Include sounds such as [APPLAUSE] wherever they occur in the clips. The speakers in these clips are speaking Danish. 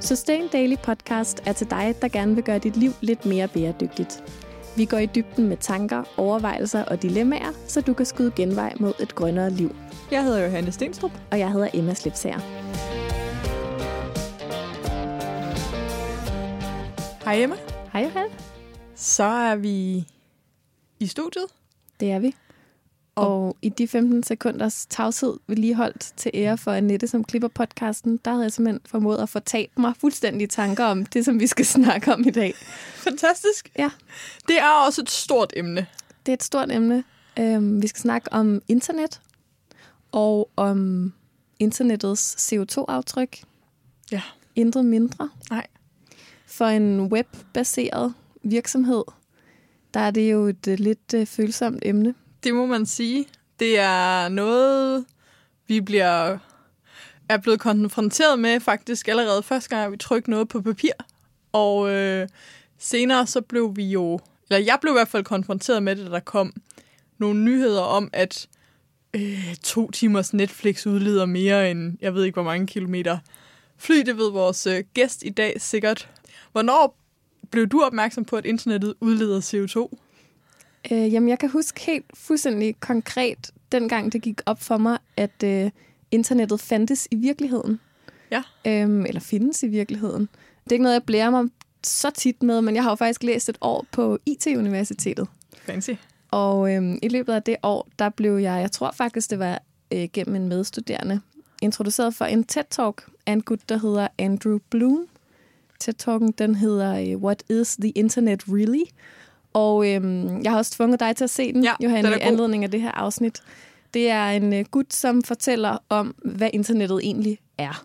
Sustain Daily Podcast er til dig, der gerne vil gøre dit liv lidt mere bæredygtigt. Vi går i dybden med tanker, overvejelser og dilemmaer, så du kan skyde genvej mod et grønnere liv. Jeg hedder Johanne Stenstrup. Og jeg hedder Emma Slipsager. Hej Emma. Hej Johanne. Så er vi i studiet. Det er vi. Og i de 15 sekunders tavshed, vi lige holdt til ære for Annette, som klipper podcasten, der havde jeg simpelthen formået at fortabe mig fuldstændig tanker om det, som vi skal [LAUGHS] snakke om i dag. Fantastisk. Ja. Det er også et stort emne. Det er et stort emne. Øhm, vi skal snakke om internet og om internettets CO2-aftryk. Ja. Intet mindre. Nej. For en webbaseret virksomhed, der er det jo et øh, lidt øh, følsomt emne. Det må man sige. Det er noget, vi bliver er blevet konfronteret med faktisk allerede første gang, vi trykte noget på papir. Og øh, senere så blev vi jo, eller jeg blev i hvert fald konfronteret med det, da der kom nogle nyheder om, at øh, to timers Netflix udleder mere end, jeg ved ikke hvor mange kilometer fly. Det ved vores øh, gæst i dag sikkert. Hvornår blev du opmærksom på, at internettet udleder CO2? Øh, jamen, jeg kan huske helt fuldstændig konkret, dengang det gik op for mig, at øh, internettet fandtes i virkeligheden. Ja. Øhm, eller findes i virkeligheden. Det er ikke noget, jeg blærer mig så tit med, men jeg har jo faktisk læst et år på IT-universitetet. Fancy. Og øhm, i løbet af det år, der blev jeg, jeg tror faktisk, det var øh, gennem en medstuderende, introduceret for en TED-talk af en gut, der hedder Andrew Bloom. TED-talken, den hedder øh, What is the Internet Really? Og øhm, jeg har også tvunget dig til at se den, Ja, Johanne, den i anledning af det her afsnit. Det er en øh, gut, som fortæller om, hvad internettet egentlig er.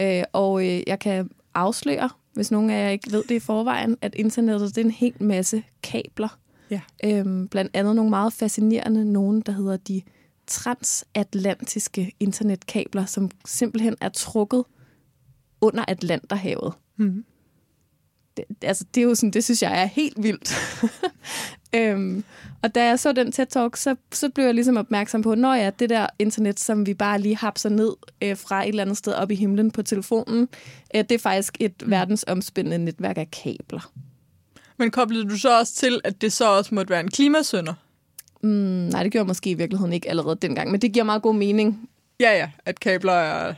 Øh, og øh, jeg kan afsløre, hvis nogen af jer ikke ved det i forvejen, at internettet det er en hel masse kabler. Ja. Øhm, blandt andet nogle meget fascinerende, nogle der hedder de transatlantiske internetkabler, som simpelthen er trukket under Atlanterhavet. Mm-hmm. Det, altså, det er jo sådan, det synes jeg er helt vildt. [LAUGHS] øhm, og da jeg så den TED-talk, så, så blev jeg ligesom opmærksom på, når ja, det der internet, som vi bare lige hapser ned øh, fra et eller andet sted op i himlen på telefonen, øh, det er faktisk et mm. verdensomspændende netværk af kabler. Men koblede du så også til, at det så også måtte være en klimasønder? Mm, nej, det gjorde jeg måske i virkeligheden ikke allerede dengang, men det giver meget god mening. Ja, ja, at kabler er...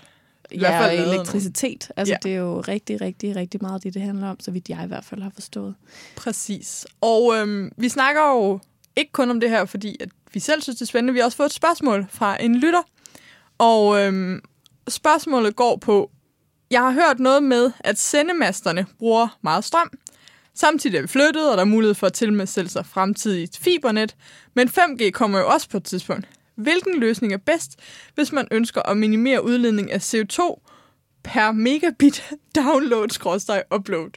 I hvert Ja, fald og elektricitet. Altså, Ja. det er jo rigtig, rigtig, rigtig meget det, det handler om, så vidt jeg i hvert fald har forstået. Præcis. Og øhm, vi snakker jo ikke kun om det her, fordi at vi selv synes, det er spændende. Vi har også fået et spørgsmål fra en lytter. Og øhm, spørgsmålet går på, jeg har hørt noget med, at sendemasterne bruger meget strøm. Samtidig er vi flyttet, og der er mulighed for at tilmelde sig fremtidigt fibernet. Men 5G kommer jo også på et tidspunkt. Hvilken løsning er bedst, hvis man ønsker at minimere udledning af CO2 per megabit [LAUGHS] download-upload?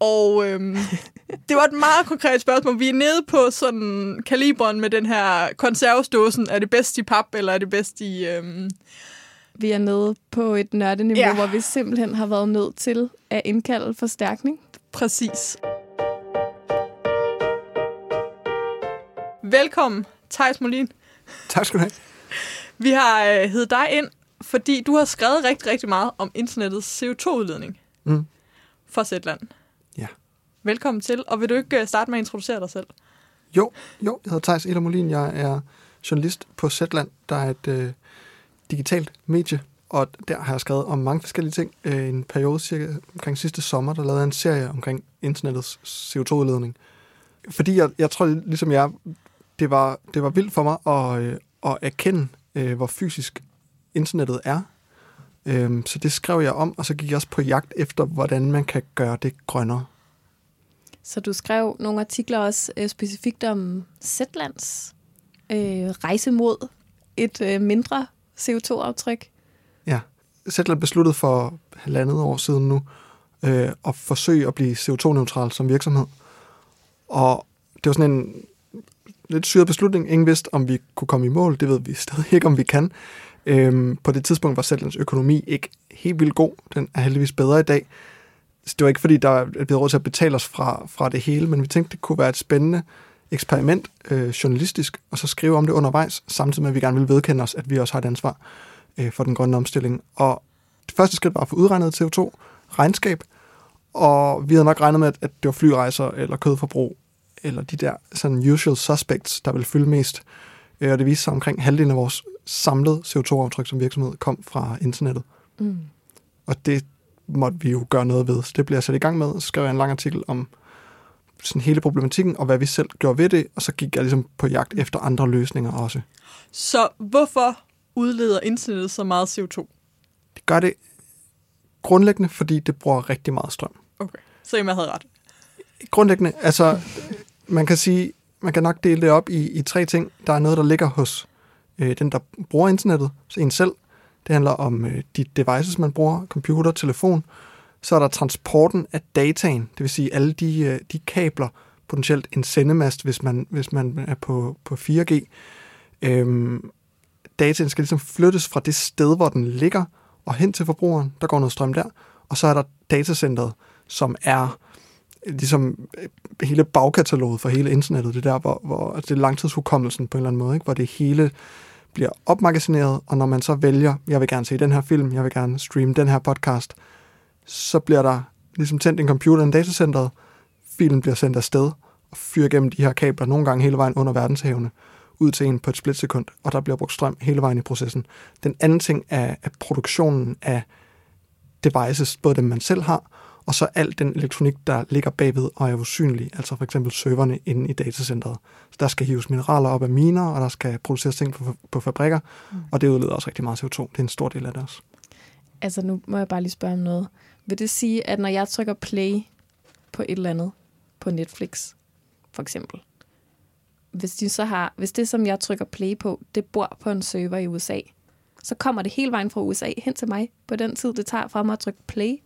Og øhm, [LAUGHS] det var et meget konkret spørgsmål. Vi er nede på sådan kaliberen med den her konservesdåsen. Er det bedst i pap, eller er det bedst i... Øhm... Vi er nede på et nørdeniveau, Ja. hvor vi simpelthen har været nødt til at indkalde forstærkning. Præcis. Velkommen, Thijs Molin. [LAUGHS] Tak skal du have. Vi har øh, heddet dig ind, fordi du har skrevet rigtig, rigtig meget om internettets CO2-udledning Mm. for Zetland. Ja. Velkommen til, og vil du ikke øh, starte med at introducere dig selv? Jo, jo, jeg hedder Thijs Eder Molin. Jeg er journalist på Zetland, der er et øh, digitalt medie, og der har jeg skrevet om mange forskellige ting. Øh, en periode cirka omkring sidste sommer, der lavede jeg en serie omkring internettets CO2-udledning. Fordi jeg, jeg tror, ligesom jeg, det var, det var vildt for mig at, øh, at erkende, øh, hvor fysisk internettet er. Øhm, så det skrev jeg om, og så gik jeg også på jagt efter, hvordan man kan gøre det grønnere. Så du skrev nogle artikler også øh, specifikt om Zetlands øh, rejse mod et øh, mindre CO2-aftryk. Ja. Zetland besluttede for halvandet år siden nu øh, at forsøge at blive CO2-neutral som virksomhed. Og det var sådan en lidt syret beslutning. Ingen vidste, om vi kunne komme i mål. Det ved vi stadig ikke, om vi kan. Øhm, på det tidspunkt var Zetlands økonomi ikke helt vildt god. Den er heldigvis bedre i dag. Så det var ikke, fordi der er blevet råd til at betale os fra, fra det hele, men vi tænkte, det kunne være et spændende eksperiment øh, journalistisk, og så skrive om det undervejs, samtidig med, at vi gerne vil vedkende os, at vi også har et ansvar øh, for den grønne omstilling. Og det første skridt var at få udregnet CO2, regnskab, og vi havde nok regnet med, at, at det var flyrejser eller kødforbrug, eller de der sådan usual suspects, der ville fylde mest. Øh, Og det viste sig omkring halvdelen af vores samlede CO2-aftryk som virksomhed kom fra internettet. Mm. Og det måtte vi jo gøre noget ved. Så det blev jeg sat i gang med. Så skrev jeg en lang artikel om sådan hele problematikken, og hvad vi selv gjorde ved det, og så gik jeg ligesom på jagt efter andre løsninger også. Så hvorfor udleder internettet så meget CO2? Det gør det grundlæggende, fordi det bruger rigtig meget strøm. Okay. Så jeg havde ret. Grundlæggende, altså, man kan sige, man kan nok dele det op i, i tre ting. Der er noget, der ligger hos øh, den, der bruger internettet, så en selv. Det handler om øh, de devices, man bruger, computer, telefon. Så er der transporten af dataen, det vil sige alle de, øh, de kabler, potentielt en sendemast, hvis man, hvis man er på, på 4G. Øhm, dataen skal ligesom flyttes fra det sted, hvor den ligger, og hen til forbrugeren. Der går noget strøm der. Og så er der datacenteret, som er ligesom øh, hele bagkataloget for hele internettet. Det der, hvor, hvor altså det er langtidshukommelsen på en eller anden måde, ikke? hvor det hele bliver opmagasineret, og når man så vælger, jeg vil gerne se den her film, jeg vil gerne streame den her podcast, så bliver der ligesom tændt en computer i datacenteret, filen bliver sendt afsted og fyrer gennem de her kabler, nogle gange hele vejen under verdenshavene, ud til en på et splitsekund, og der bliver brugt strøm hele vejen i processen. Den anden ting er, er produktionen af devices, både dem man selv har, og så al den elektronik, der ligger bagved og er usynlig, altså for eksempel serverne inde i datacentret. Så der skal hives mineraler op af miner, og der skal produceres ting på, på fabrikker, mm. og det udleder også rigtig meget CO2. Det er en stor del af det også. Altså, nu må jeg bare lige spørge om noget. Vil det sige, at når jeg trykker play på et eller andet, på Netflix, for eksempel, hvis, de så har, hvis det, som jeg trykker play på, det bor på en server i USA, så kommer det hele vejen fra USA hen til mig på den tid, det tager fra mig at trykke play.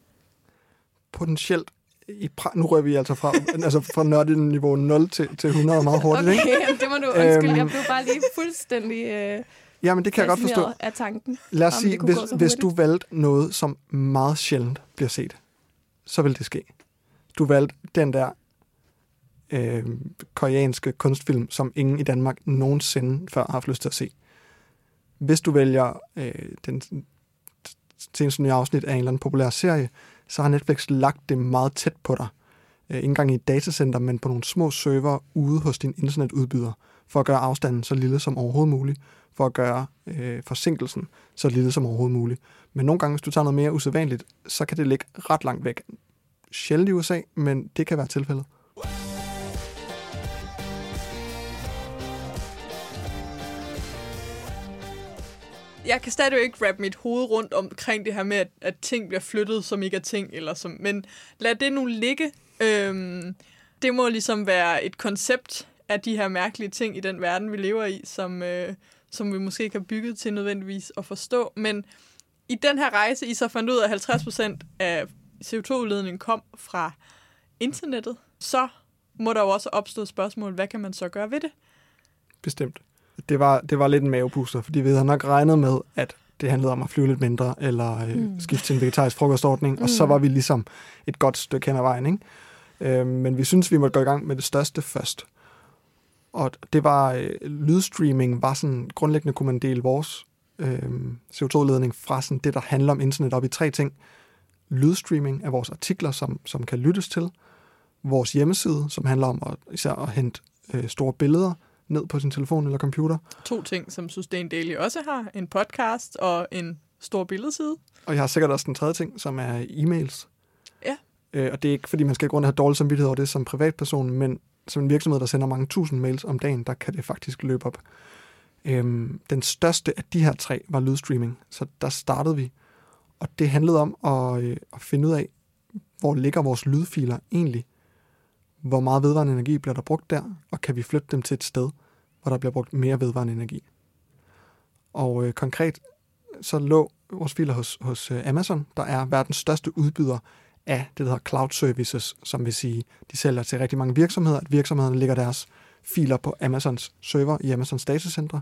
Potentielt, i pra- nu rører vi altså fra, altså fra nørdet niveau 0 til, til 100 meget hurtigt, Okay, ikke? det må du undskylde. Øhm. Jeg blev bare lige fuldstændig øh, Jamen, det kan jeg godt forstå. af tanken. Lad os sige, hvis, hvis du valgte noget, som meget sjældent bliver set, så vil det ske. Du valgte den der øh, koreanske kunstfilm, som ingen i Danmark nogensinde før har haft lyst til at se. Hvis du vælger øh, den seneste nye afsnit af en eller anden populær serie, så har Netflix lagt det meget tæt på dig. Øh, ikke engang i et datacenter, men på nogle små server ude hos din internetudbyder, for at gøre afstanden så lille som overhovedet muligt, for at gøre øh, forsinkelsen så lille som overhovedet muligt. Men nogle gange, hvis du tager noget mere usædvanligt, så kan det ligge ret langt væk. Sjældent i USA, men det kan være tilfældet. Jeg kan stadig ikke rappe mit hoved rundt omkring det her med, at, at ting bliver flyttet, som ikke er ting. Eller som, men lad det nu ligge. Øhm, det må ligesom være et koncept af de her mærkelige ting i den verden, vi lever i, som, øh, som vi måske ikke har bygget til nødvendigvis at forstå. Men i den her rejse, I så fandt ud af, at 50% af CO2-udledningen kom fra internettet, så må der jo også opstå spørgsmål, hvad kan man så gøre ved det? Bestemt. Det var, det var lidt en mavepuster, fordi vi havde nok regnet med, at det handlede om at flyve lidt mindre, eller øh, mm. skifte til en vegetarisk frokostordning, mm. og så var vi ligesom et godt stykke hen ad vejen. Ikke? Øh, men vi synes, vi måtte gå i gang med det største først. Og det var, øh, lydstreaming var sådan, grundlæggende kunne man dele vores øh, CO2-ledning fra sådan det, der handler om internet op i tre ting. Lydstreaming af vores artikler, som, som kan lyttes til. Vores hjemmeside, som handler om at, især at hente øh, store billeder ned på sin telefon eller computer. To ting, som Sustain Daily også har. En podcast og en stor billedside. Og jeg har sikkert også den tredje ting, som er e-mails. Ja. Øh, og det er ikke, fordi man skal gå rundt og have dårlig samvittighed over det som privatperson, men som en virksomhed, der sender mange tusind mails om dagen, der kan det faktisk løbe op. Øhm, den største af de her tre var lydstreaming, så der startede vi. Og det handlede om at, øh, at finde ud af, hvor ligger vores lydfiler egentlig? Hvor meget vedvarende energi bliver der brugt der? Og kan vi flytte dem til et sted, hvor der bliver brugt mere vedvarende energi? Og øh, konkret så lå vores filer hos, hos øh, Amazon, der er verdens største udbyder af det, der hedder cloud services, som vil sige, de sælger til rigtig mange virksomheder, at virksomhederne lægger deres filer på Amazons server i Amazons datacentre.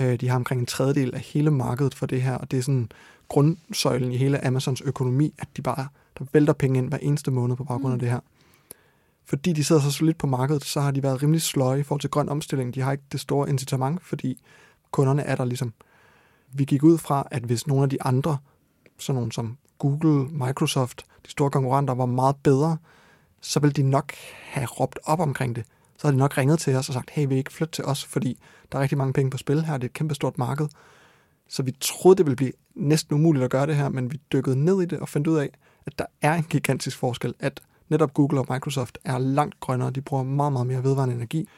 Øh, de har omkring en tredjedel af hele markedet for det her, og det er sådan grundsøjlen i hele Amazons økonomi, at de bare der vælter penge ind hver eneste måned på baggrund af det her. Fordi de sidder så solidt på markedet, så har de været rimelig sløje i forhold til grøn omstilling. De har ikke det store incitament, fordi kunderne er der ligesom. Vi gik ud fra, at hvis nogle af de andre sådan nogle som Google, Microsoft, de store konkurrenter, var meget bedre, så ville de nok have råbt op omkring det. Så havde de nok ringet til os og sagt, hey, vil I ikke flytte til os, fordi der er rigtig mange penge på spil her, det er et kæmpe stort marked. Så vi troede, det ville blive næsten umuligt at gøre det her, men vi dykkede ned i det og fandt ud af, at der er en gigantisk forskel, at netop Google og Microsoft er langt grønnere. De bruger meget, meget mere vedvarende energi.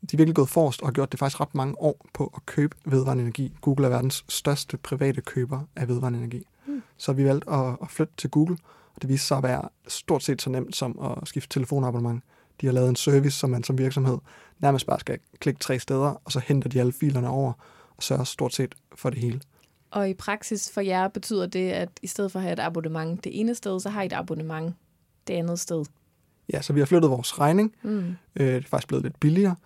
De er virkelig gået forrest og har gjort det faktisk ret mange år på at købe vedvarende energi. Google er verdens største private køber af vedvarende energi. Mm. Så vi valgte at, at flytte til Google, og det viste sig at være stort set så nemt som at skifte telefonabonnement. De har lavet en service, som man som virksomhed nærmest bare skal klikke tre steder, og så henter de alle filerne over og sørger stort set for det hele. Og i praksis for jer betyder det, at i stedet for at have et abonnement det ene sted, så har I et abonnement det andet sted. Ja, så vi har flyttet vores regning. Mm. Øh, det er faktisk blevet lidt billigere.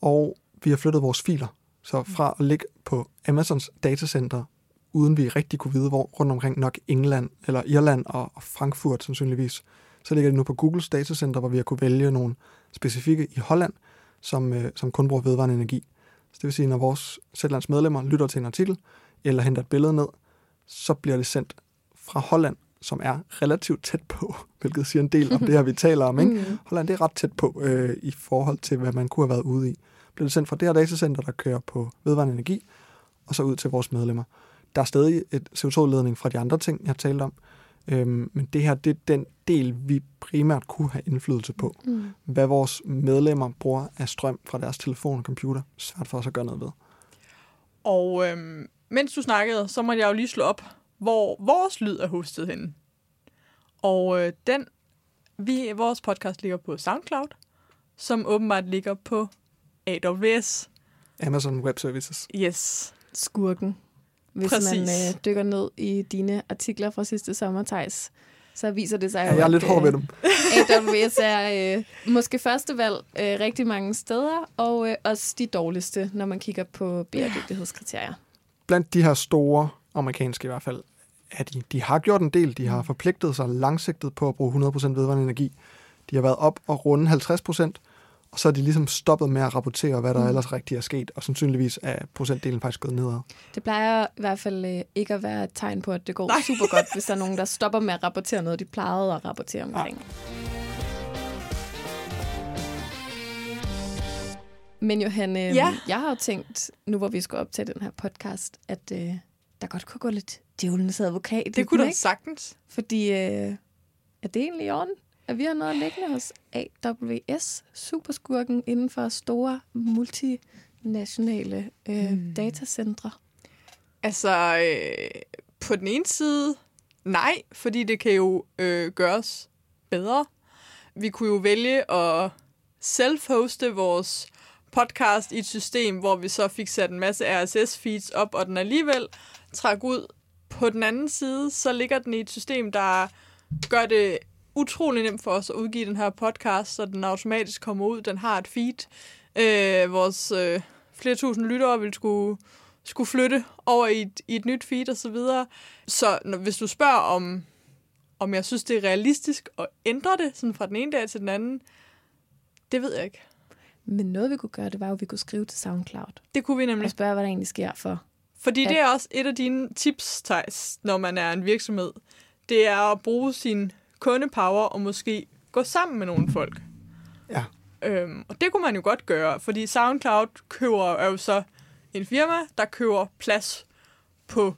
Og vi har flyttet vores filer. Så fra at ligge på Amazons datacenter, uden vi rigtig kunne vide, hvor rundt omkring nok England, eller Irland og, og Frankfurt sandsynligvis, så ligger det nu på Googles datacenter, hvor vi har kunne vælge nogle specifikke i Holland, som, øh, som kun bruger vedvarende energi. Så det vil sige, når vores Sætlands medlemmer lytter til en artikel, eller henter et billede ned, så bliver det sendt fra Holland, som er relativt tæt på, [LAUGHS] hvilket siger en del om det her, vi taler om. Ikke? [LAUGHS] Mm. Holland det er ret tæt på øh, i forhold til, hvad man kunne have været ude i. Bliver det sendt fra det her datacenter, der kører på vedvarende energi, og så ud til vores medlemmer. Der er stadig et CO2-ledning fra de andre ting, jeg har talt om, øhm, men det her det er den del, vi primært kunne have indflydelse på. Mm. Hvad vores medlemmer bruger af strøm fra deres telefon og computer, svært for os at gøre noget ved. Og øhm, mens du snakkede, så måtte jeg jo lige slå op, hvor vores lyd er hostet henne. Og øh, den, vi, vores podcast ligger på SoundCloud, som åbenbart ligger på AWS. Amazon Web Services. Yes. Skurken. Hvis Præcis. man øh, dykker ned i dine artikler fra sidste sommer, Thijs, så viser det sig ja, jo, jeg er lidt hård ved dem. AWS er øh, måske første valg øh, rigtig mange steder, og øh, også de dårligste, når man kigger på bæredygtighedskriterier. Blandt de her store amerikanske i hvert fald, er de, de har gjort en del. De har mm. forpligtet sig langsigtet på at bruge 100% vedvarende energi. De har været op og runde 50%, og så er de ligesom stoppet med at rapportere, hvad der mm. ellers rigtigt er sket, og sandsynligvis er procentdelen faktisk gået nedad. Det plejer i hvert fald øh, ikke at være et tegn på, at det går Nej. [LAUGHS] super godt, hvis der er nogen, der stopper med at rapportere noget, de plejede at rapportere omkring. Ja. Men Johanne, ja. jeg har jo tænkt, nu hvor vi skal op til den her podcast, at øh, der godt kunne gå lidt djævelens advokat. Det kunne da sagtens. Fordi øh, er det egentlig i orden, at vi har noget liggende hos AWS, superskurken inden for store multinationale øh, mm. datacentre? Altså, øh, på den ene side, nej, fordi det kan jo øh, gøres bedre. Vi kunne jo vælge at self-hoste vores podcast i et system, hvor vi så fik sat en masse RSS-feeds op, og den alligevel træk ud. På den anden side, så ligger den i et system, der gør det utrolig nemt for os at udgive den her podcast, så den automatisk kommer ud. Den har et feed. Øh, vores øh, flere tusind lyttere vil skulle, skulle flytte over i et, i et nyt feed og så videre. Så når, hvis du spørger om, om jeg synes, det er realistisk at ændre det sådan fra den ene dag til den anden, det ved jeg ikke. Men noget, vi kunne gøre, det var jo, at vi kunne skrive til SoundCloud. Det kunne vi nemlig. Og spørge, hvad der egentlig sker for. Fordi at... det er også et af dine tips, Thijs, når man er en virksomhed. Det er at bruge sin kundepower og måske gå sammen med nogle folk. Ja. Øhm, og det kunne man jo godt gøre, fordi SoundCloud køber er jo så en firma, der køber plads på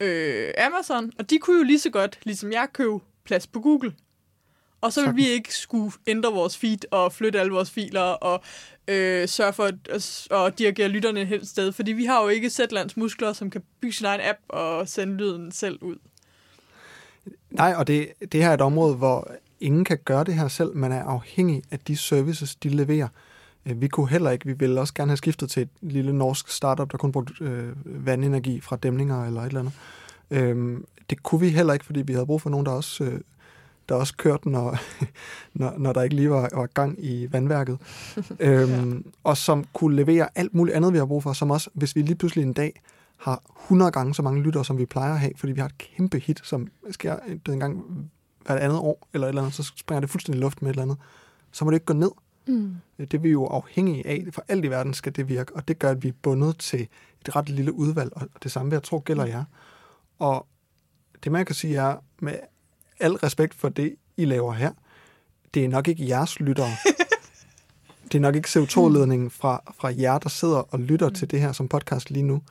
øh, Amazon, og de kunne jo lige så godt, ligesom jeg, købe plads på Google. Og så vil vi ikke skulle ændre vores feed og flytte alle vores filer og øh, sørge for at, at dirigere lytterne et helt sted. Fordi vi har jo ikke Zetlands muskler, som kan bygge sin egen app og sende lyden selv ud. Nej, og det, det her er et område, hvor ingen kan gøre det her selv. Man er afhængig af de services, de leverer. Øh, vi kunne heller ikke, vi ville også gerne have skiftet til et lille norsk startup, der kun brugte øh, vandenergi fra dæmninger eller et eller andet. Øh, det kunne vi heller ikke, fordi vi havde brug for nogen, der også øh, der også kørte, når, [LAUGHS] når, når der ikke lige var, var gang i vandværket. [LAUGHS] øhm, ja. Og som kunne levere alt muligt andet, vi har brug for, som også, hvis vi lige pludselig en dag har 100 gange så mange lyttere, som vi plejer at have, fordi vi har et kæmpe hit, som sker en gang hvert andet år, eller et eller andet, så springer det fuldstændig i luft med et eller andet, så må det ikke gå ned. Mm. Det er vi jo afhængige af. For alt i verden skal det virke, og det gør, at vi er bundet til et ret lille udvalg, og det samme jeg tro gælder jer. Og det man kan sige er, med al respekt for det, I laver her, det er nok ikke jeres lyttere. [LAUGHS] det er nok ikke CO2-ledningen fra, fra jer, der sidder og lytter til det her som podcast lige nu,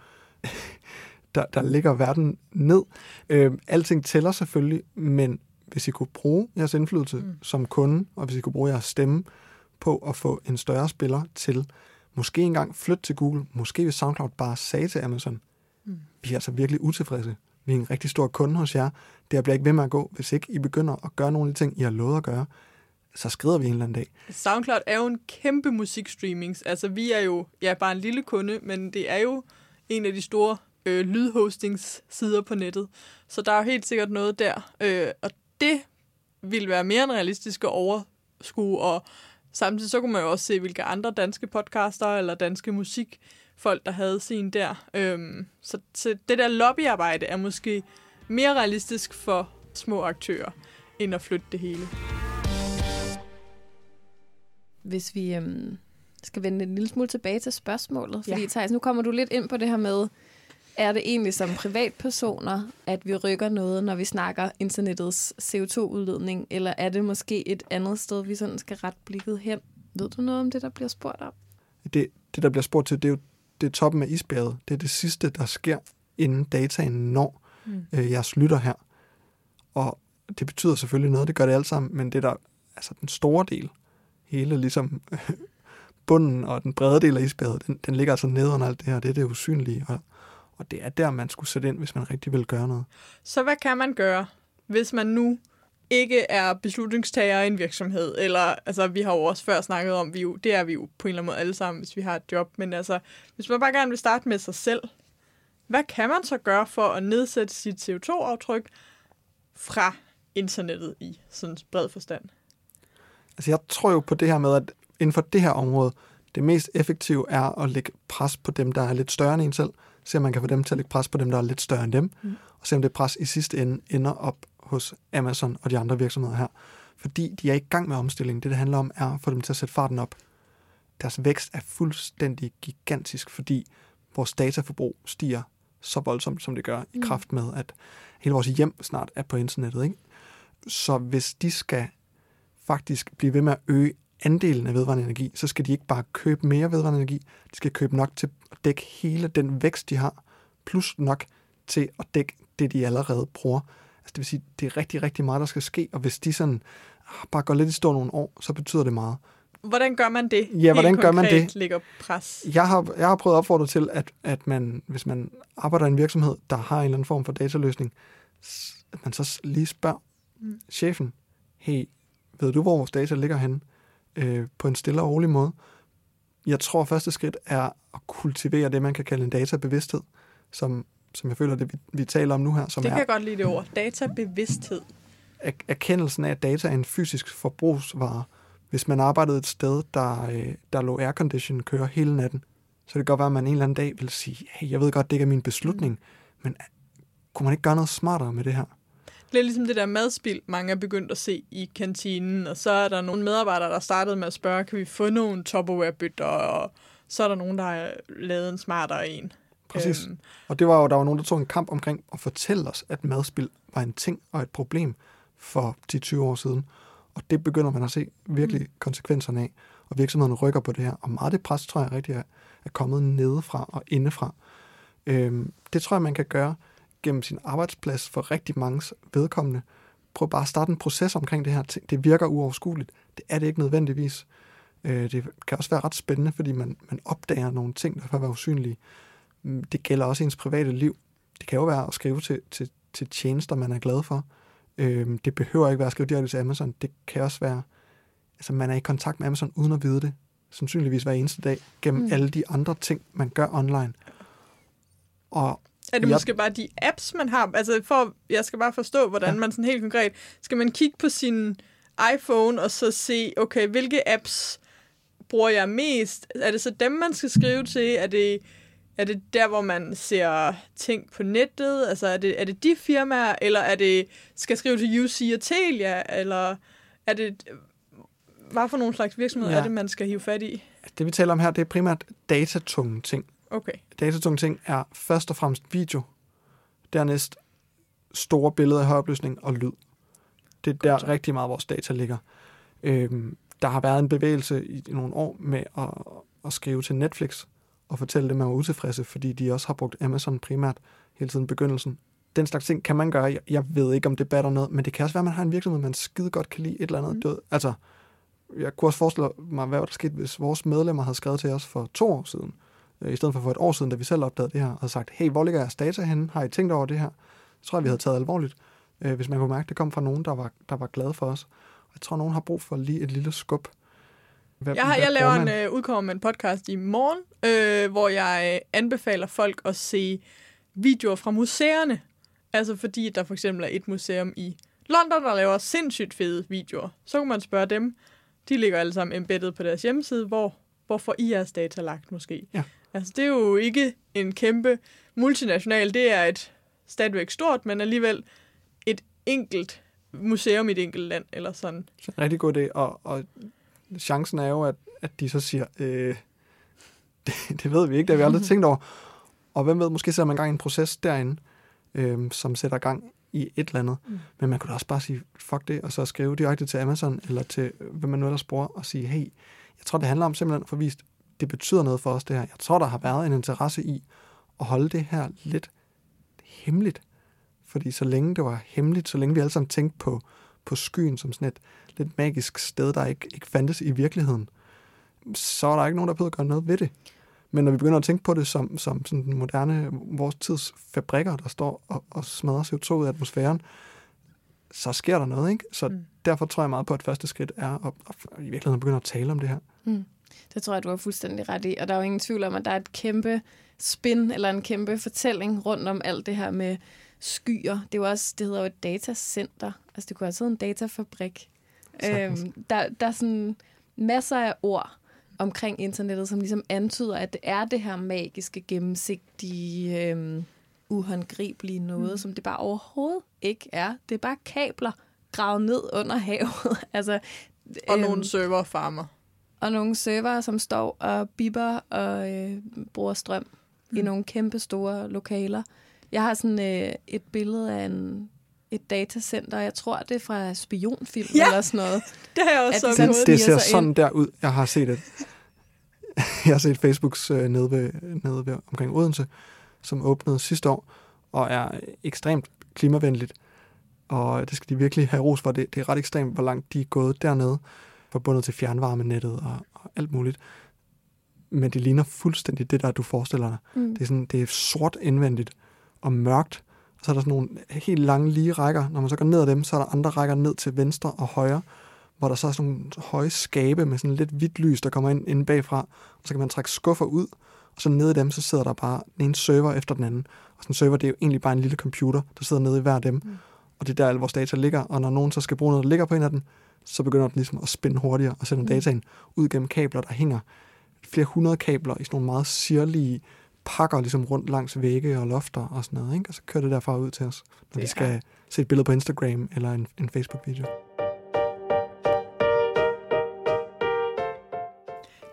[LAUGHS] der, der ligger verden ned. Øh, alting tæller selvfølgelig, men hvis I kunne bruge jeres indflydelse mm. som kunde, og hvis I kunne bruge jeres stemme på at få en større spiller til måske engang flytte til Google, måske hvis SoundCloud bare sagde til Amazon, mm. vi er altså virkelig utilfredse. Vi er en rigtig stor kunde hos jer. Det bliver ikke ved med at gå, hvis ikke I begynder at gøre nogle af de ting, I har lovet at gøre. Så skrider vi en eller anden dag. SoundCloud er jo en kæmpe musikstreamings. Altså, vi er jo ja, bare en lille kunde, men det er jo en af de store øh, lydhostingssider på nettet. Så der er jo helt sikkert noget der. Øh, og det vil være mere end realistisk at overskue, og samtidig så kunne man jo også se, hvilke andre danske podcaster eller danske musik musikfolk, der havde sin der. Øhm, så, så det der lobbyarbejde er måske mere realistisk for små aktører, end at flytte det hele. Hvis vi øhm, skal vende en lille smule tilbage til spørgsmålet, fordi ja. Thijs, nu kommer du lidt ind på det her med, er det egentlig som privatpersoner, at vi rykker noget, når vi snakker internettets CO2-udledning, eller er det måske et andet sted, vi sådan skal ret blikket hen? Ved du noget om det, der bliver spurgt om? Det, det der bliver spurgt til, det er jo det er toppen af isbjerget. Det er det sidste, der sker, inden dataen når mm. øh, jeres lytter her. Og det betyder selvfølgelig noget, det gør det alt sammen, men det der, altså den store del, hele ligesom [LAUGHS] bunden og den brede del af isbjerget, den, den ligger altså nede under alt det her, det er det usynlige, og og det er der, man skulle sætte ind, hvis man rigtig vil gøre noget. Så hvad kan man gøre, hvis man nu ikke er beslutningstager i en virksomhed, eller altså vi har jo også før snakket om, vi jo, det er vi jo på en eller anden måde alle sammen, hvis vi har et job, men altså hvis man bare gerne vil starte med sig selv, hvad kan man så gøre for at nedsætte sit CO2-aftryk fra internettet i sådan bred forstand? Altså jeg tror jo på det her med, at inden for det her område, det mest effektive er at lægge pres på dem, der er lidt større end en selv, se om man kan få dem til at lægge pres på dem, der er lidt større end dem, mm. og se om det pres i sidste ende ender op hos Amazon og de andre virksomheder her. Fordi de er i gang med omstillingen. Det, det handler om, er at få dem til at sætte farten op. Deres vækst er fuldstændig gigantisk, fordi vores dataforbrug stiger så voldsomt, som det gør, mm. i kraft med, at hele vores hjem snart er på internettet. Ikke? Så hvis de skal faktisk blive ved med at øge andelen af vedvarende energi, så skal de ikke bare købe mere vedvarende energi, de skal købe nok til at dække hele den vækst, de har, plus nok til at dække det, de allerede bruger. Altså det vil sige, det er rigtig, rigtig meget, der skal ske, og hvis de sådan ah, bare går lidt i stå nogle år, så betyder det meget. Hvordan gør man det? Ja, hvordan gør man det? Ligger pres. Jeg har, jeg har prøvet at opfordre til, at, at man, hvis man arbejder i en virksomhed, der har en eller anden form for dataløsning, at man så lige spørger mm. chefen, hey, ved du, hvor vores data ligger henne? øh, på en stille og rolig måde. Jeg tror, at første skridt er at kultivere det, man kan kalde en databevidsthed, som, som jeg føler, det vi, vi taler om nu her. Som det kan er, jeg godt lide det ord. Databevidsthed. Er, erkendelsen af, at data er en fysisk forbrugsvare. Hvis man arbejdede et sted, der, øh, der lå aircondition kører hele natten, så det kan godt være, at man en eller anden dag vil sige, hey, jeg ved godt, det ikke er min beslutning, men kunne man ikke gøre noget smartere med det her? Det er ligesom det der madspil, mange er begyndt at se i kantinen, og så er der nogle medarbejdere, der startede med at spørge, kan vi få nogle Tupperware-bytter, og så er der nogen, der har lavet en smartere en. Præcis. Øhm. Og det var jo, der var nogen, der tog en kamp omkring at fortælle os, at madspil var en ting og et problem for 10-20 år siden. Og det begynder man at se virkelig mm. konsekvenserne af, og virksomhederne rykker på det her. Og meget det pres, tror jeg rigtig er, er kommet nedefra og indefra. Øhm, det tror jeg, man kan gøre gennem sin arbejdsplads for rigtig mange vedkommende. Prøv bare at starte en proces omkring det her. Det virker uoverskueligt. Det er det ikke nødvendigvis. Øh, det kan også være ret spændende, fordi man, man opdager nogle ting, der kan være usynlige. Mm, det gælder også ens private liv. Det kan jo være at skrive til, til, til tjenester, man er glad for. Øh, det behøver ikke være at skrive direkte til Amazon. Det kan også være, altså man er i kontakt med Amazon uden at vide det. Sandsynligvis hver eneste dag, gennem mm. alle de andre ting, man gør online. Og er det måske bare de apps, man har? Altså, for, jeg skal bare forstå, hvordan ja. man sådan helt konkret... Skal man kigge på sin iPhone og så se, okay, hvilke apps bruger jeg mest? Er det så dem, man skal skrive til? Er det, er det der, hvor man ser ting på nettet? Altså, er det, er det de firmaer? Eller er det, skal skrive til UC og Telia? Eller er det... Hvad for nogle slags virksomheder ja. er det, man skal hive fat i? Det, vi taler om her, det er primært datatunge ting. Okay. Datatunge ting er først og fremmest video, dernæst store billeder i høj opløsning og lyd. Det er der så. rigtig meget vores data ligger. Øhm, der har været en bevægelse i, i nogle år med at, at skrive til Netflix og fortælle dem, at man var utilfredse, fordi de også har brugt Amazon primært hele tiden begyndelsen. Den slags ting kan man gøre. Jeg, ved ikke, om det batter noget, men det kan også være, at man har en virksomhed, man skide godt kan lide et eller andet Mm. død. Altså, jeg kunne også forestille mig, hvad der sket, hvis vores medlemmer havde skrevet til os for to år siden, øh, i stedet for for et år siden, da vi selv opdagede det her, og sagt, hey, hvor ligger jeres data henne? Har I tænkt over det her? Så tror jeg, vi havde taget alvorligt, øh, hvis man kunne mærke, at det kom fra nogen, der var, der var glade for os. Og jeg tror, nogen har brug for lige et lille skub. Hvad, Jeg, har, jeg laver en øh, udkommer med en podcast i morgen, øh, hvor jeg øh, anbefaler folk at se videoer fra museerne. Altså fordi der for eksempel er et museum i London, der laver sindssygt fede videoer. Så kan man spørge dem. De ligger alle sammen embedded på deres hjemmeside, hvor, hvor får I jeres data lagt måske? Ja. Altså det er jo ikke en kæmpe multinational, det er et stadigvæk stort, men alligevel et enkelt museum i et enkelt land, eller sådan. Så en rigtig god idé, og, og chancen er jo, at, at de så siger, øh, [LAUGHS] det, det ved vi ikke, det har vi aldrig [LAUGHS] tænkt over. Og hvem ved, måske sætter man gang i en proces derinde, øh, som sætter gang i et eller andet. Mm. Men man kunne da også bare sige, fuck det, og så skrive direkte til Amazon, eller til hvem man nu ellers bruger, og sige, hey, jeg tror, det handler om simpelthen at få vist, det betyder noget for os, det her. Jeg tror, der har været en interesse i at holde det her lidt hemmeligt. Fordi så længe det var hemmeligt, så længe vi alle sammen tænkte på, på skyen som sådan et lidt magisk sted, der ikke, ikke fandtes i virkeligheden, så er der ikke nogen, der behøver at gøre noget ved det. Men når vi begynder at tænke på det som, som sådan den moderne, vores tids fabrikker, der står og, og smadrer CO2 ud af atmosfæren, så sker der noget, ikke? Så Mm. derfor tror jeg meget på, at første skridt er at, at i virkeligheden begynde at tale om det her. Mm. Det tror jeg, du har fuldstændig ret i. Og der er jo ingen tvivl om, at der er et kæmpe spin eller en kæmpe fortælling rundt om alt det her med skyer. Det jo også, det hedder jo et datacenter. Altså det kunne også hedde en datafabrik. Sagtens. Øhm, der, der er sådan masser af ord omkring internettet, som ligesom antyder, at det er det her magiske, gennemsigtige, øhm, uhåndgribelige noget, mm. som det bare overhovedet ikke er. Det er bare kabler gravet ned under havet. [LAUGHS] altså, Og nogle serverfarmer. og nogle server, som står og bipper og øh, bruger strøm mm. i nogle kæmpe store lokaler. Jeg har sådan øh, et billede af en, et datacenter, jeg tror, det er fra spionfilm Ja. eller sådan noget. [LAUGHS] Det har jeg også At så de Det, ser sådan ind. der ud. Jeg har set det. [LAUGHS] Jeg har set Facebooks øh, nede, ved, nede ved omkring Odense, som åbnede sidste år, og er ekstremt klimavenligt. Og det skal de virkelig have ros for. Det, det er ret ekstremt, hvor langt de er gået dernede, forbundet til fjernvarmenettet og, og alt muligt. Men det ligner fuldstændig det der, du forestiller dig. Mm. Det er, sådan, det er sort indvendigt og mørkt. Og så er der sådan nogle helt lange lige rækker. Når man så går ned ad dem, så er der andre rækker ned til venstre og højre, hvor der så er sådan nogle høje skabe med sådan lidt hvidt lys, der kommer ind inde bagfra. Og så kan man trække skuffer ud, og så nede i dem, så sidder der bare den ene server efter den anden. Og sådan en server, det er jo egentlig bare en lille computer, der sidder nede i hver af dem. Mm. Og det er der, alle vores data ligger. Og når nogen så skal bruge noget, der ligger på en af dem, så begynder den ligesom at spænde hurtigere og sende Mm. dataen ud gennem kabler, der hænger flere hundrede kabler i sådan nogle meget sirlige pakker ligesom rundt langs vægge og lofter og sådan noget. Ikke? Og så kører det derfra ud til os, når vi skal se et billede på Instagram eller en, en Facebook-video.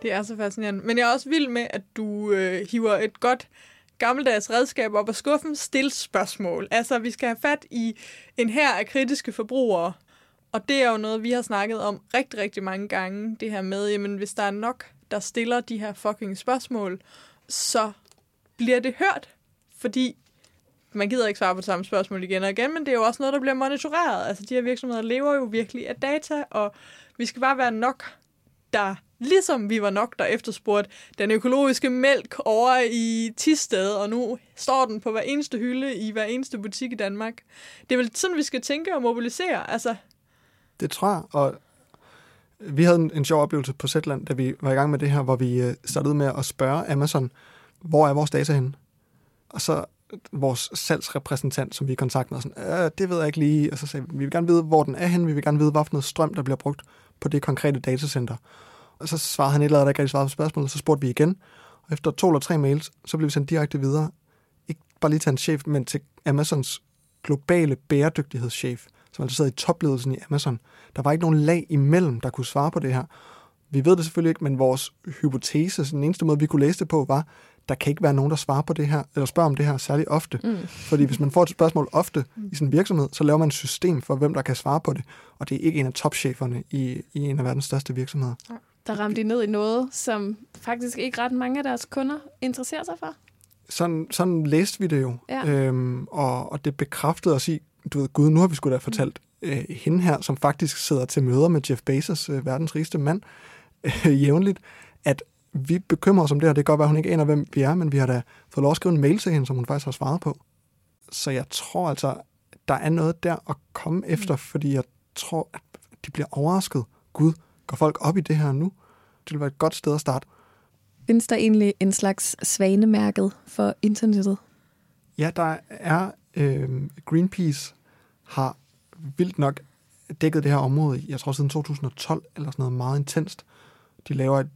Det er så fascinerende. Men jeg er også vild med, at du øh, hiver et godt gammeldags redskab op af skuffen. Stil spørgsmål. Altså, vi skal have fat i en her af kritiske forbrugere. Og det er jo noget, vi har snakket om rigtig, rigtig mange gange. Det her med, jamen, hvis der er nok, der stiller de her fucking spørgsmål, så bliver det hørt. Fordi man gider ikke svare på det samme spørgsmål igen og igen, men det er jo også noget, der bliver monitoreret. Altså, de her virksomheder lever jo virkelig af data, og vi skal bare være nok, der ligesom vi var nok, der efterspurgte den økologiske mælk over i Tisted, og nu står den på hver eneste hylde i hver eneste butik i Danmark. Det er vel sådan, vi skal tænke og mobilisere. Altså, Det tror jeg, og vi havde en, en sjov oplevelse på Zetland, da vi var i gang med det her, hvor vi øh, startede med at spørge Amazon, hvor er vores data henne? Og så vores salgsrepræsentant, som vi kontaktede, sådan, øh, det ved jeg ikke lige. Og så sagde vi, vi vil gerne vide, hvor den er henne. Vi vil gerne vide, hvad for noget strøm, der bliver brugt på det konkrete datacenter. Og så svarede han et eller andet, der ikke rigtig svarede på spørgsmålet. Så spurgte vi igen. Og efter to eller tre mails, så blev vi sendt direkte videre. Ikke bare lige til en chef, men til Amazons globale bæredygtighedschef, som altså sidder i topledelsen i Amazon. Der var ikke nogen lag imellem, der kunne svare på det her. Vi ved det selvfølgelig ikke, men vores hypotese, så den eneste måde, vi kunne læse det på, var, der kan ikke være nogen, der svarer på det her, eller spørger om det her særlig ofte. Mm. Fordi hvis man får et spørgsmål ofte i sin virksomhed, så laver man et system for, hvem der kan svare på det. Og det er ikke en af topcheferne i, i en af verdens største virksomheder. Der ramte de ned i noget, som faktisk ikke ret mange af deres kunder interesserer sig for. Sådan, sådan læste vi det jo. Ja. Øhm, og, og det bekræftede os i, du ved, gud, nu har vi sgu da fortalt øh, hende her, som faktisk sidder til møder med Jeff Bezos, øh, verdens rigeste mand, [LAUGHS] øh, jævnligt, at vi bekymrer os om det, og det kan godt være, at hun ikke aner, hvem vi er, men vi har da fået lov at skrive en mail til hende, som hun faktisk har svaret på. Så jeg tror altså, der er noget der at komme efter, fordi jeg tror, at de bliver overrasket. Gud, går folk op i det her nu? Det vil være et godt sted at starte. Findes der egentlig en slags svanemærket for internettet? Ja, der er øh, Greenpeace har vildt nok dækket det her område, jeg tror siden 2012 eller sådan noget meget intenst. De laver et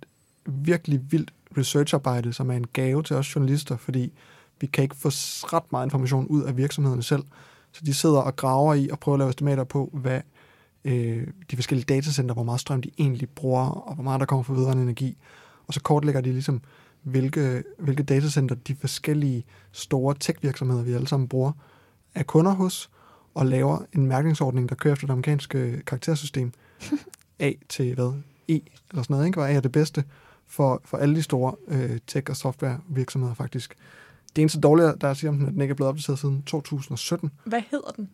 virkelig vildt researcharbejde, som er en gave til os journalister, fordi vi kan ikke få ret meget information ud af virksomhederne selv. Så de sidder og graver i og prøver at lave estimater på, hvad øh, de forskellige datacenter, hvor meget strøm de egentlig bruger, og hvor meget der kommer fra vedvarende energi. Og så kortlægger de ligesom, hvilke, hvilke datacenter de forskellige store tech-virksomheder, vi alle sammen bruger, er kunder hos, og laver en mærkningsordning, der kører efter det amerikanske karaktersystem. [LAUGHS] A til hvad? E, eller sådan noget, ikke? Hvor A er det bedste for, for alle de store øh, tech- og software-virksomheder faktisk. Det eneste dårlige, der er at sige om den, at den ikke er blevet opdateret siden 2017. Hvad hedder den?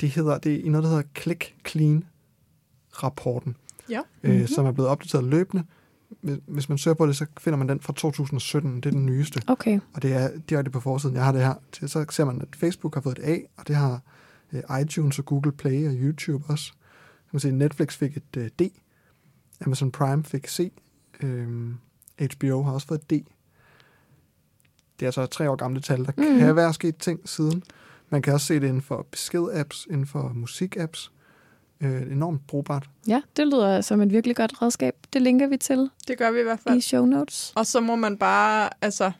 Det hedder, det er i noget, der hedder Click Clean-rapporten, Ja. øh, mm-hmm. som er blevet opdateret løbende. Hvis- man søger på det, så finder man den fra 2017. Det er den nyeste. Okay. Og det er direkte på forsiden. Jeg har det her. Så ser man, at Facebook har fået et A, og det har øh, iTunes og Google Play og YouTube også. Så man se, Netflix fik et øh, D. Amazon Prime fik C. Øhm, HBO har også fået et D. Det er altså tre år gamle tal. Der mm. Kan være sket ting siden. Man kan også se det inden for besked-apps, inden for musik-apps. Øh, enormt brugbart. Ja, det lyder som et virkelig godt redskab. Det linker vi til Det gør vi i hvert fald. i show notes. Og så må man bare, altså,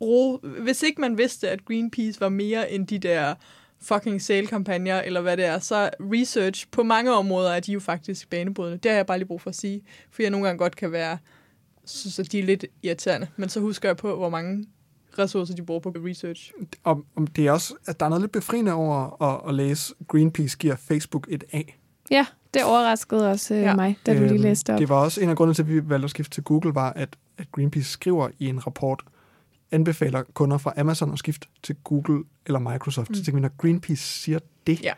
ro. Hvis ikke man vidste, at Greenpeace var mere end de der fucking sale-kampagner, eller hvad det er, så research på mange områder er de jo faktisk banebrydende. Det har jeg bare lige brug for at sige, for jeg nogle gange godt kan være, synes, at de er lidt irriterende. Men så husker jeg på, hvor mange ressourcer de bruger på research. Og, og det er også, at der er noget lidt befriende over at, at læse Greenpeace giver Facebook et A. Ja, det overraskede også øh, Ja. mig, da du lige Øhm, læste op. Det var også en af grundene til, at vi valgte at skifte til Google, var, at, at Greenpeace skriver i en rapport, anbefaler kunder fra Amazon at skifte til Google eller Microsoft. Mm. Så tænker vi, når Greenpeace siger det, Ja.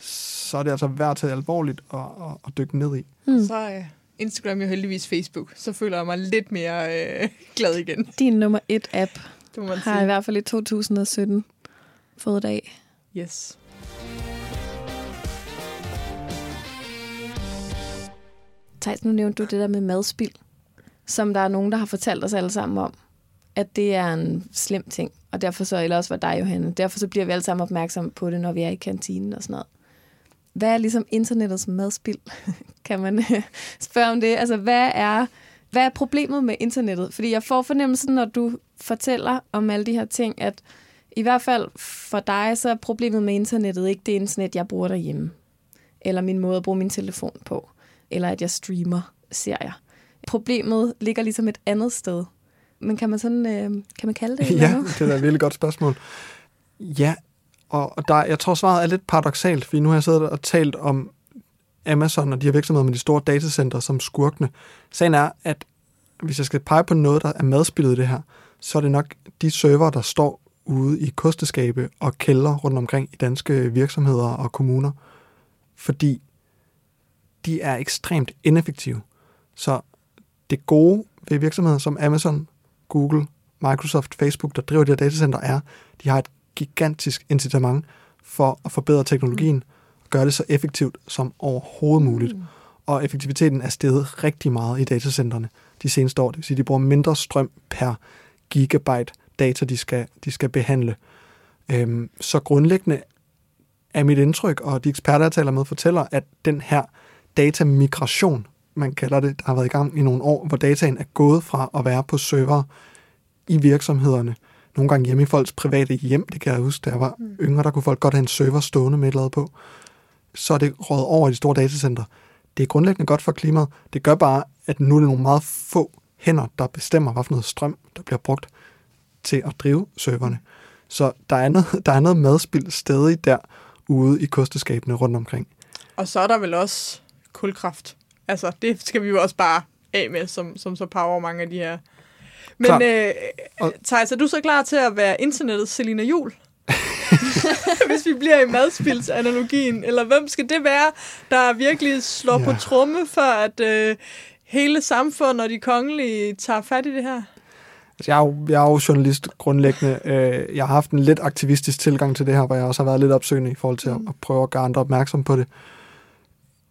så er det altså værd at tage alvorligt og, og, og dykke ned i. Mm. Så er Instagram jo heldigvis Facebook. Så føler jeg mig lidt mere øh, [LAUGHS] glad igen. Din nummer et app Det må man har i sige. hvert fald i 2017 fået det af. Yes. Thijs, nu nævnte du det der med madspild, som der er nogen, der har fortalt os alle sammen om, at det er en slem ting. Og derfor så, eller også var dig, Johanne, derfor så bliver vi alle sammen opmærksomme på det, når vi er i kantinen og sådan noget. Hvad er ligesom internettets madspild? [LAUGHS] kan man [LAUGHS] spørge om det? Altså, hvad er, hvad er problemet med internettet? Fordi jeg får fornemmelsen, når du fortæller om alle de her ting, at i hvert fald for dig, så er problemet med internettet ikke det internet, jeg bruger derhjemme. Eller min måde at bruge min telefon på. Eller at jeg streamer serier. Problemet ligger ligesom et andet sted. Men kan man sådan, øh, kan man kalde det? Ja, det er et virkelig godt spørgsmål. Ja, og, og der, jeg tror svaret er lidt paradoxalt, fordi nu har jeg siddet og talt om Amazon og de her virksomheder med de store datacenter som skurkene. Sagen er, at hvis jeg skal pege på noget, der er madspillet i det her, så er det nok de server, der står ude i kosteskabe og kælder rundt omkring i danske virksomheder og kommuner. Fordi de er ekstremt ineffektive. Så det gode ved virksomheder som Amazon, Google, Microsoft, Facebook, der driver de her datacenter, er, de har et gigantisk incitament for at forbedre teknologien og gøre det så effektivt som overhovedet muligt. Mm. Og effektiviteten er steget rigtig meget i datacenterne de seneste år. Det vil sige, at de bruger mindre strøm per gigabyte data, de skal, de skal behandle. Øhm, så grundlæggende er mit indtryk, og de eksperter, jeg taler med, fortæller, at den her datamigration, man kalder det, der har været i gang i nogle år, hvor dataen er gået fra at være på server i virksomhederne, nogle gange hjemme i folks private hjem, det kan jeg huske, da jeg var Mm. yngre, der kunne folk godt have en server stående med et eller andet på. Så er det rådet over i de store datacenter. Det er grundlæggende godt for klimaet. Det gør bare, at nu er det nogle meget få hænder, der bestemmer, hvad for noget strøm, der bliver brugt til at drive serverne. Så der er noget, [LAUGHS] der er noget madspild stadig der ude i kosteskabene rundt omkring. Og så er der vel også kulkraft. Altså, det skal vi jo også bare af med, som, som så power mange af de her. Men Klar. øh, Thijs, er du så klar til at være internettets Selina Jul? [LAUGHS] Hvis vi bliver i madspildsanalogien, eller hvem skal det være, der virkelig slår ja. på tromme, for at øh, hele samfundet og de kongelige tager fat i det her? Altså, jeg, er jo, jeg er jo journalist grundlæggende. Øh, Jeg har haft en lidt aktivistisk tilgang til det her, hvor jeg også har været lidt opsøgende i forhold til at, at prøve at gøre andre opmærksom på det.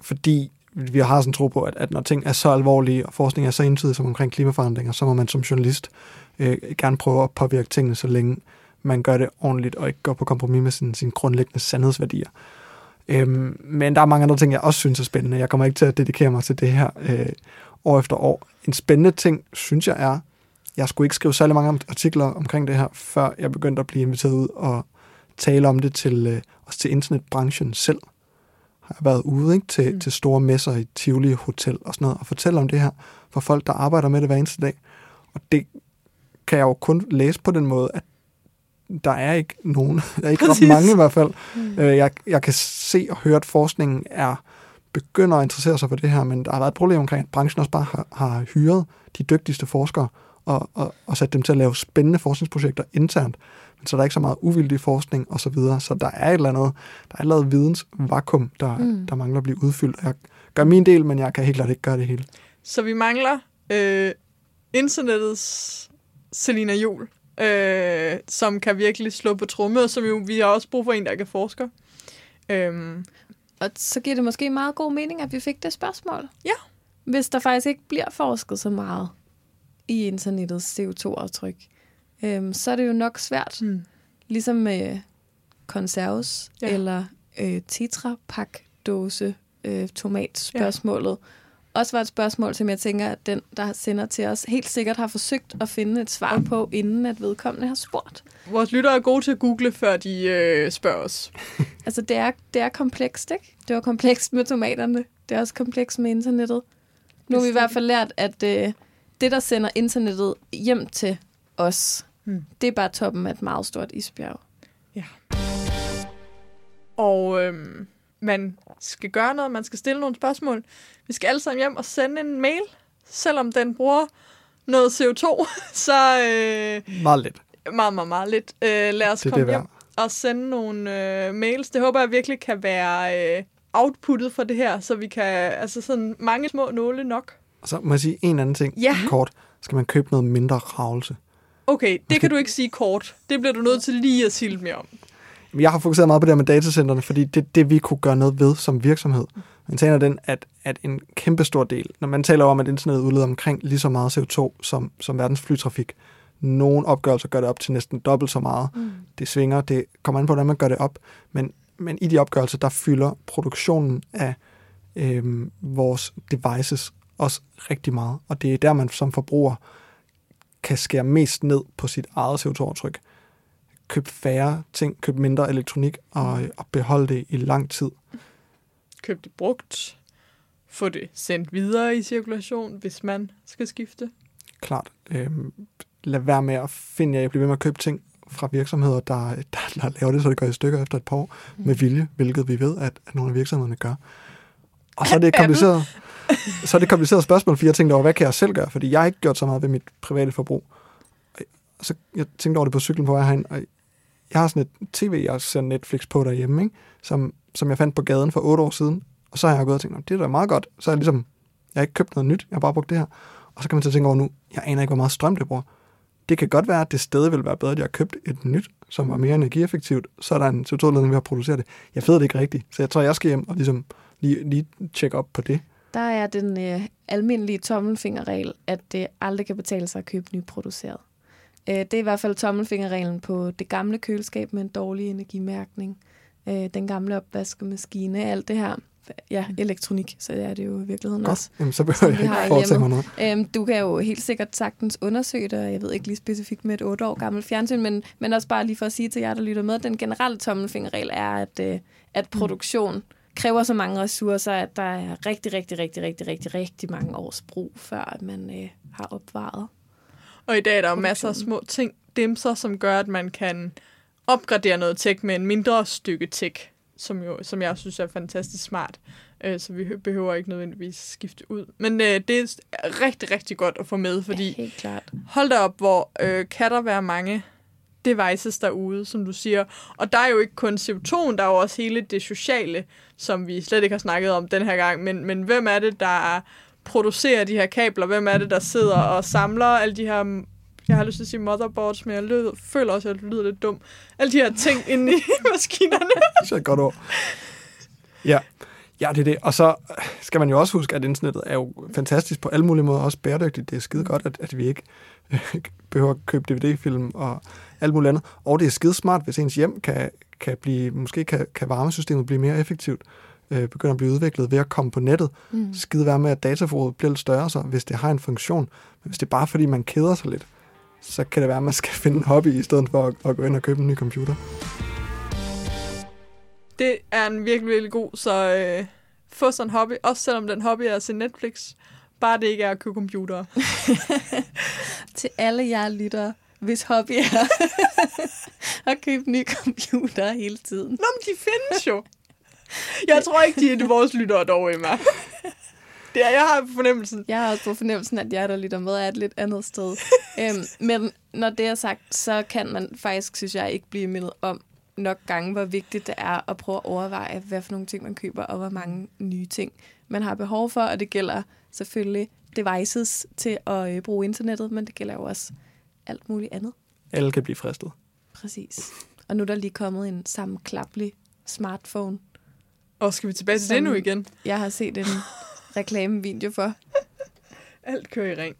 Fordi vi har sådan en tro på, at, at når ting er så alvorlige, og forskning er så entydig som omkring klimaforandringer, så må man som journalist øh, gerne prøve at påvirke tingene, så længe man gør det ordentligt, og ikke går på kompromis med sine, sine grundlæggende sandhedsværdier. Øhm, men der er mange andre ting, jeg også synes er spændende. Jeg kommer ikke til at dedikere mig til det her øh, år efter år. En spændende ting, synes jeg er, jeg skulle ikke skrive særlig mange artikler omkring det her, før jeg begyndte at blive inviteret ud og tale om det til, øh, også til internetbranchen selv. Har været ude ikke, til, Mm. til store messer i Tivoli Hotel og sådan noget, og fortælle om det her for folk, der arbejder med det hver eneste dag. Og det kan jeg jo kun læse på den måde, at der er ikke nogen, [LAUGHS] der er ikke ret mange i hvert fald. Mm. Øh, jeg, jeg kan se og høre, at forskningen er begynder at interessere sig for det her, men der har været et problem omkring, at branchen også bare har, har hyret de dygtigste forskere og, og, og sat dem til at lave spændende forskningsprojekter internt. Men så er der ikke så meget uvildig forskning og så videre. Så der er et eller andet, der er et eller andet vidensvakuum, der, Mm. der mangler at blive udfyldt. Jeg gør min del, men jeg kan helt klart ikke gøre det hele. Så vi mangler øh, internettets Selina Jul, øh, som kan virkelig slå på tromme, og som jo, vi har også brug for en, der kan forske. Øhm, Og så giver det måske meget god mening, at vi fik det spørgsmål. Ja. Hvis der faktisk ikke bliver forsket så meget i internettets CO2-aftryk, øhm, så er det jo nok svært, hmm. ligesom med konserves Ja. ja. eller øh, tetrapak-dåse øh, tomatspørgsmålet. Ja. Også var et spørgsmål, som jeg tænker, at den, der sender til os, helt sikkert har forsøgt at finde et svar på, inden at vedkommende har spurgt. Vores lyttere er gode til at google, før de øh, spørger os. [LAUGHS] Altså, det er, det er komplekst, ikke? Det var komplekst med tomaterne. Det er også komplekst med internettet. Nu har vi i hvert fald lært, at øh, det, der sender internettet hjem til os, Hmm. det er bare toppen af et meget stort isbjerg. Og øhm, man skal gøre noget, man skal stille nogle spørgsmål. Vi skal alle sammen hjem og sende en mail, selvom den bruger noget CO2, [LAUGHS] så øh, Meget lidt. meget, meget, meget lidt. Øh, lad os Det komme det hjem og sende nogle øh, mails. Det håber jeg virkelig kan være øh, outputtet for det her, så vi kan, altså sådan mange små nåle nok. Og så må jeg sige en anden ting Ja. kort. Skal man købe noget mindre ravelse? Okay, det Måske- kan du ikke sige kort. Det bliver du nødt til lige at sige lidt mere om. Jeg har fokuseret meget på det her med datacenterne, fordi det er det, vi kunne gøre noget ved som virksomhed. Men sagen er den, at, at en kæmpe stor del, når man taler om, at internettet udleder omkring lige så meget CO2 som, som verdens flytrafik, nogle opgørelser gør det op til næsten dobbelt så meget. Mm. Det svinger, det kommer an på, hvordan man gør det op. Men, men i de opgørelser, der fylder produktionen af øhm, vores devices også rigtig meget. Og det er der, man som forbruger kan skære mest ned på sit eget CO2-aftryk. Køb færre ting, køb mindre elektronik og, og behold det i lang tid. Køb det brugt. Få det sendt videre i cirkulation, hvis man skal skifte. Klart. Øhm, lad være med at finde jer, jeg bliver ved med at købe ting fra virksomheder, der, der, der laver det, så det går i stykker efter et par år med vilje, hvilket vi ved, at, at nogle af virksomhederne gør. Og så er det [LAUGHS] et kompliceret, så er det et kompliceret spørgsmål, for jeg tænkte over, hvad kan jeg selv gøre? Fordi jeg har ikke gjort så meget ved mit private forbrug. Og så jeg tænkte over det på cyklen på vej herind, og jeg har sådan et tv, jeg ser Netflix på derhjemme, ikke? Som, som jeg fandt på gaden for otte år siden. Og så har jeg gået og tænkt, det er da meget godt. Så er jeg ligesom, jeg har ikke købt noget nyt, jeg har bare brugt det her. Og så kan man så tænke over nu, jeg aner ikke, hvor meget strøm det bruger. Det kan godt være, at det stadig vil være bedre, at jeg har købt et nyt, som var mere energieffektivt. Så er der en CO2-ledning ved at producere det. Jeg ved det ikke rigtigt, så jeg tror, jeg skal hjem og ligesom lige, lige tjekke op på det. Der er den øh, almindelige tommelfingerregel, at det aldrig kan betale sig at købe nyproduceret. Øh, det er i hvert fald tommelfingerreglen på det gamle køleskab med en dårlig energimærkning. Øh, den gamle opvaskemaskine, alt det her. Ja, elektronik, så er det jo i virkeligheden Godt, også. Jamen, så behøver jeg ikke foretage mig noget. Øhm, du kan jo helt sikkert sagtens undersøge det, jeg ved ikke lige specifikt med et 8 år gammelt fjernsyn, men, men også bare lige for at sige til jer, der lytter med, den generelle tommelfingerregel er, at, øh, at produktion kræver så mange ressourcer, at der er rigtig, rigtig, rigtig, rigtig, rigtig, rigtig mange års brug, før man øh, har opvaret. Og i dag er der jo masser af små ting, dimser, som gør, at man kan opgradere noget tech med en mindre stykke tech, som, jo, som jeg synes er fantastisk smart. Øh, så vi behøver ikke nødvendigvis skifte ud. Men øh, det er rigtig, rigtig godt at få med, fordi Ja, helt klart. hold da op, hvor øh, kan der være mange devices derude, som du siger. Og der er jo ikke kun CO2, der er jo også hele det sociale, som vi slet ikke har snakket om den her gang. Men, men hvem er det, der producerer de her kabler? Hvem er det, der sidder og samler alle de her jeg har lyst til at sige motherboards, men jeg lød, føler også, at jeg lyder lidt dum. Alle de her ting inde i [LAUGHS] maskinerne. Det er et godt ord. Ja. Ja, det er det. Og så skal man jo også huske, at internettet er jo fantastisk på alle mulige måder, også bæredygtigt. Det er skide godt, at, at vi ikke [LAUGHS] behøver at købe DVD-film og alt muligt andet. Og det er skide smart, hvis ens hjem kan, kan blive, måske kan, kan varmesystemet blive mere effektivt, øh, begynder at blive udviklet ved at komme på nettet. Mm. Skide være med, at dataforbruget bliver lidt større, så hvis det har en funktion. Men hvis det er bare fordi, man keder sig lidt, så kan det være, at man skal [LAUGHS] finde en hobby, i stedet for at, at gå ind og købe en ny computer. Det er en virkelig, virkelig god, så øh, få sådan en hobby, også selvom den hobby er at se Netflix. Bare det ikke er at købe computere. [LAUGHS] Til alle jer lyttere, hvis hobby er [LAUGHS] at købe nye computer hele tiden. Nå, men de findes jo. Jeg tror ikke, de er vores lyttere dog, Emma. [LAUGHS] Det er, jeg har på fornemmelsen. Jeg har også på fornemmelsen, at jeg, der lytter med, er et lidt andet sted. øhm, men når det er sagt, så kan man faktisk, synes jeg, ikke blive mindet om nok gange, hvor vigtigt det er at prøve at overveje, hvad for nogle ting man køber, og hvor mange nye ting man har behov for. Og det gælder selvfølgelig devices til at øh, bruge internettet, men det gælder jo også alt muligt andet. Alle kan blive fristet. Præcis. Og nu er der lige kommet en sammenklaplig smartphone. Og skal vi tilbage til det nu igen? Jeg har set en reklamevideo for. [LAUGHS] Alt kører i ring.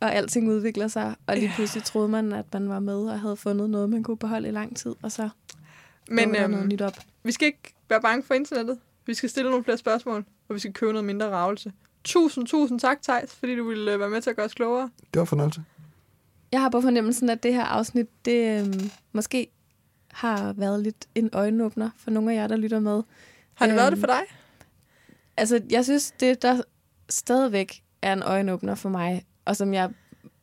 Og alting udvikler sig, og lige pludselig troede man, at man var med og havde fundet noget, man kunne beholde i lang tid, og så Men øhm, noget nyt op. vi skal ikke være bange for internettet. Vi skal stille nogle flere spørgsmål, og vi skal købe noget mindre ravelse. Tusind, tusind tak, Thijs, fordi du ville øh, være med til at gøre os klogere. Det var fornøjelse. Jeg har på fornemmelsen, at det her afsnit, det øhm, måske har været lidt en øjenåbner for nogle af jer, der lytter med. Har det Øhm, været det for dig? Altså, jeg synes, det der stadigvæk er en øjenåbner for mig, og som jeg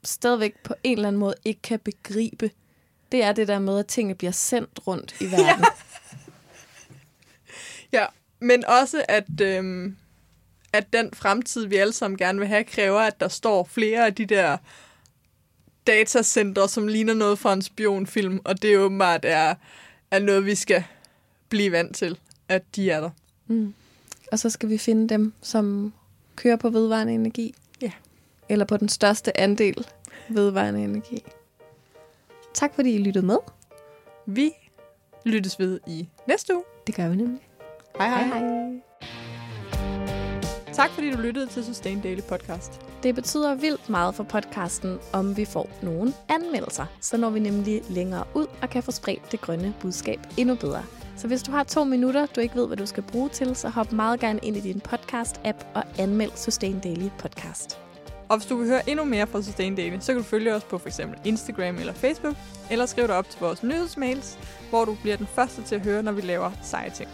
stadigvæk på en eller anden måde ikke kan begribe, det er det der med, at tingene bliver sendt rundt i [LAUGHS] verden. Ja, men også at, øhm, at den fremtid, vi alle sammen gerne vil have, kræver, at der står flere af de der datacenter, som ligner noget fra en spionfilm, og det er åbenbart er, er noget, vi skal blive vant til, at de er der. Mm. Og så skal vi finde dem, som kører på vedvarende energi. Ja. Eller på den største andel vedvarende energi. Tak fordi I lyttede med. Vi lyttes ved i næste uge. Det gør vi nemlig. Hej hej. hej. hej. Tak fordi du lyttede til Sustain Daily Podcast. Det betyder vildt meget for podcasten, om vi får nogle anmeldelser. Så når vi nemlig længere ud og kan få spredt det grønne budskab endnu bedre. Så hvis du har to minutter, du ikke ved, hvad du skal bruge til, så hop meget gerne ind i din podcast-app og anmeld Sustain Daily Podcast. Og hvis du vil høre endnu mere fra Sustain Daily, så kan du følge os på f.eks. Instagram eller Facebook, eller skriv dig op til vores nyhedsmails, hvor du bliver den første til at høre, når vi laver seje ting.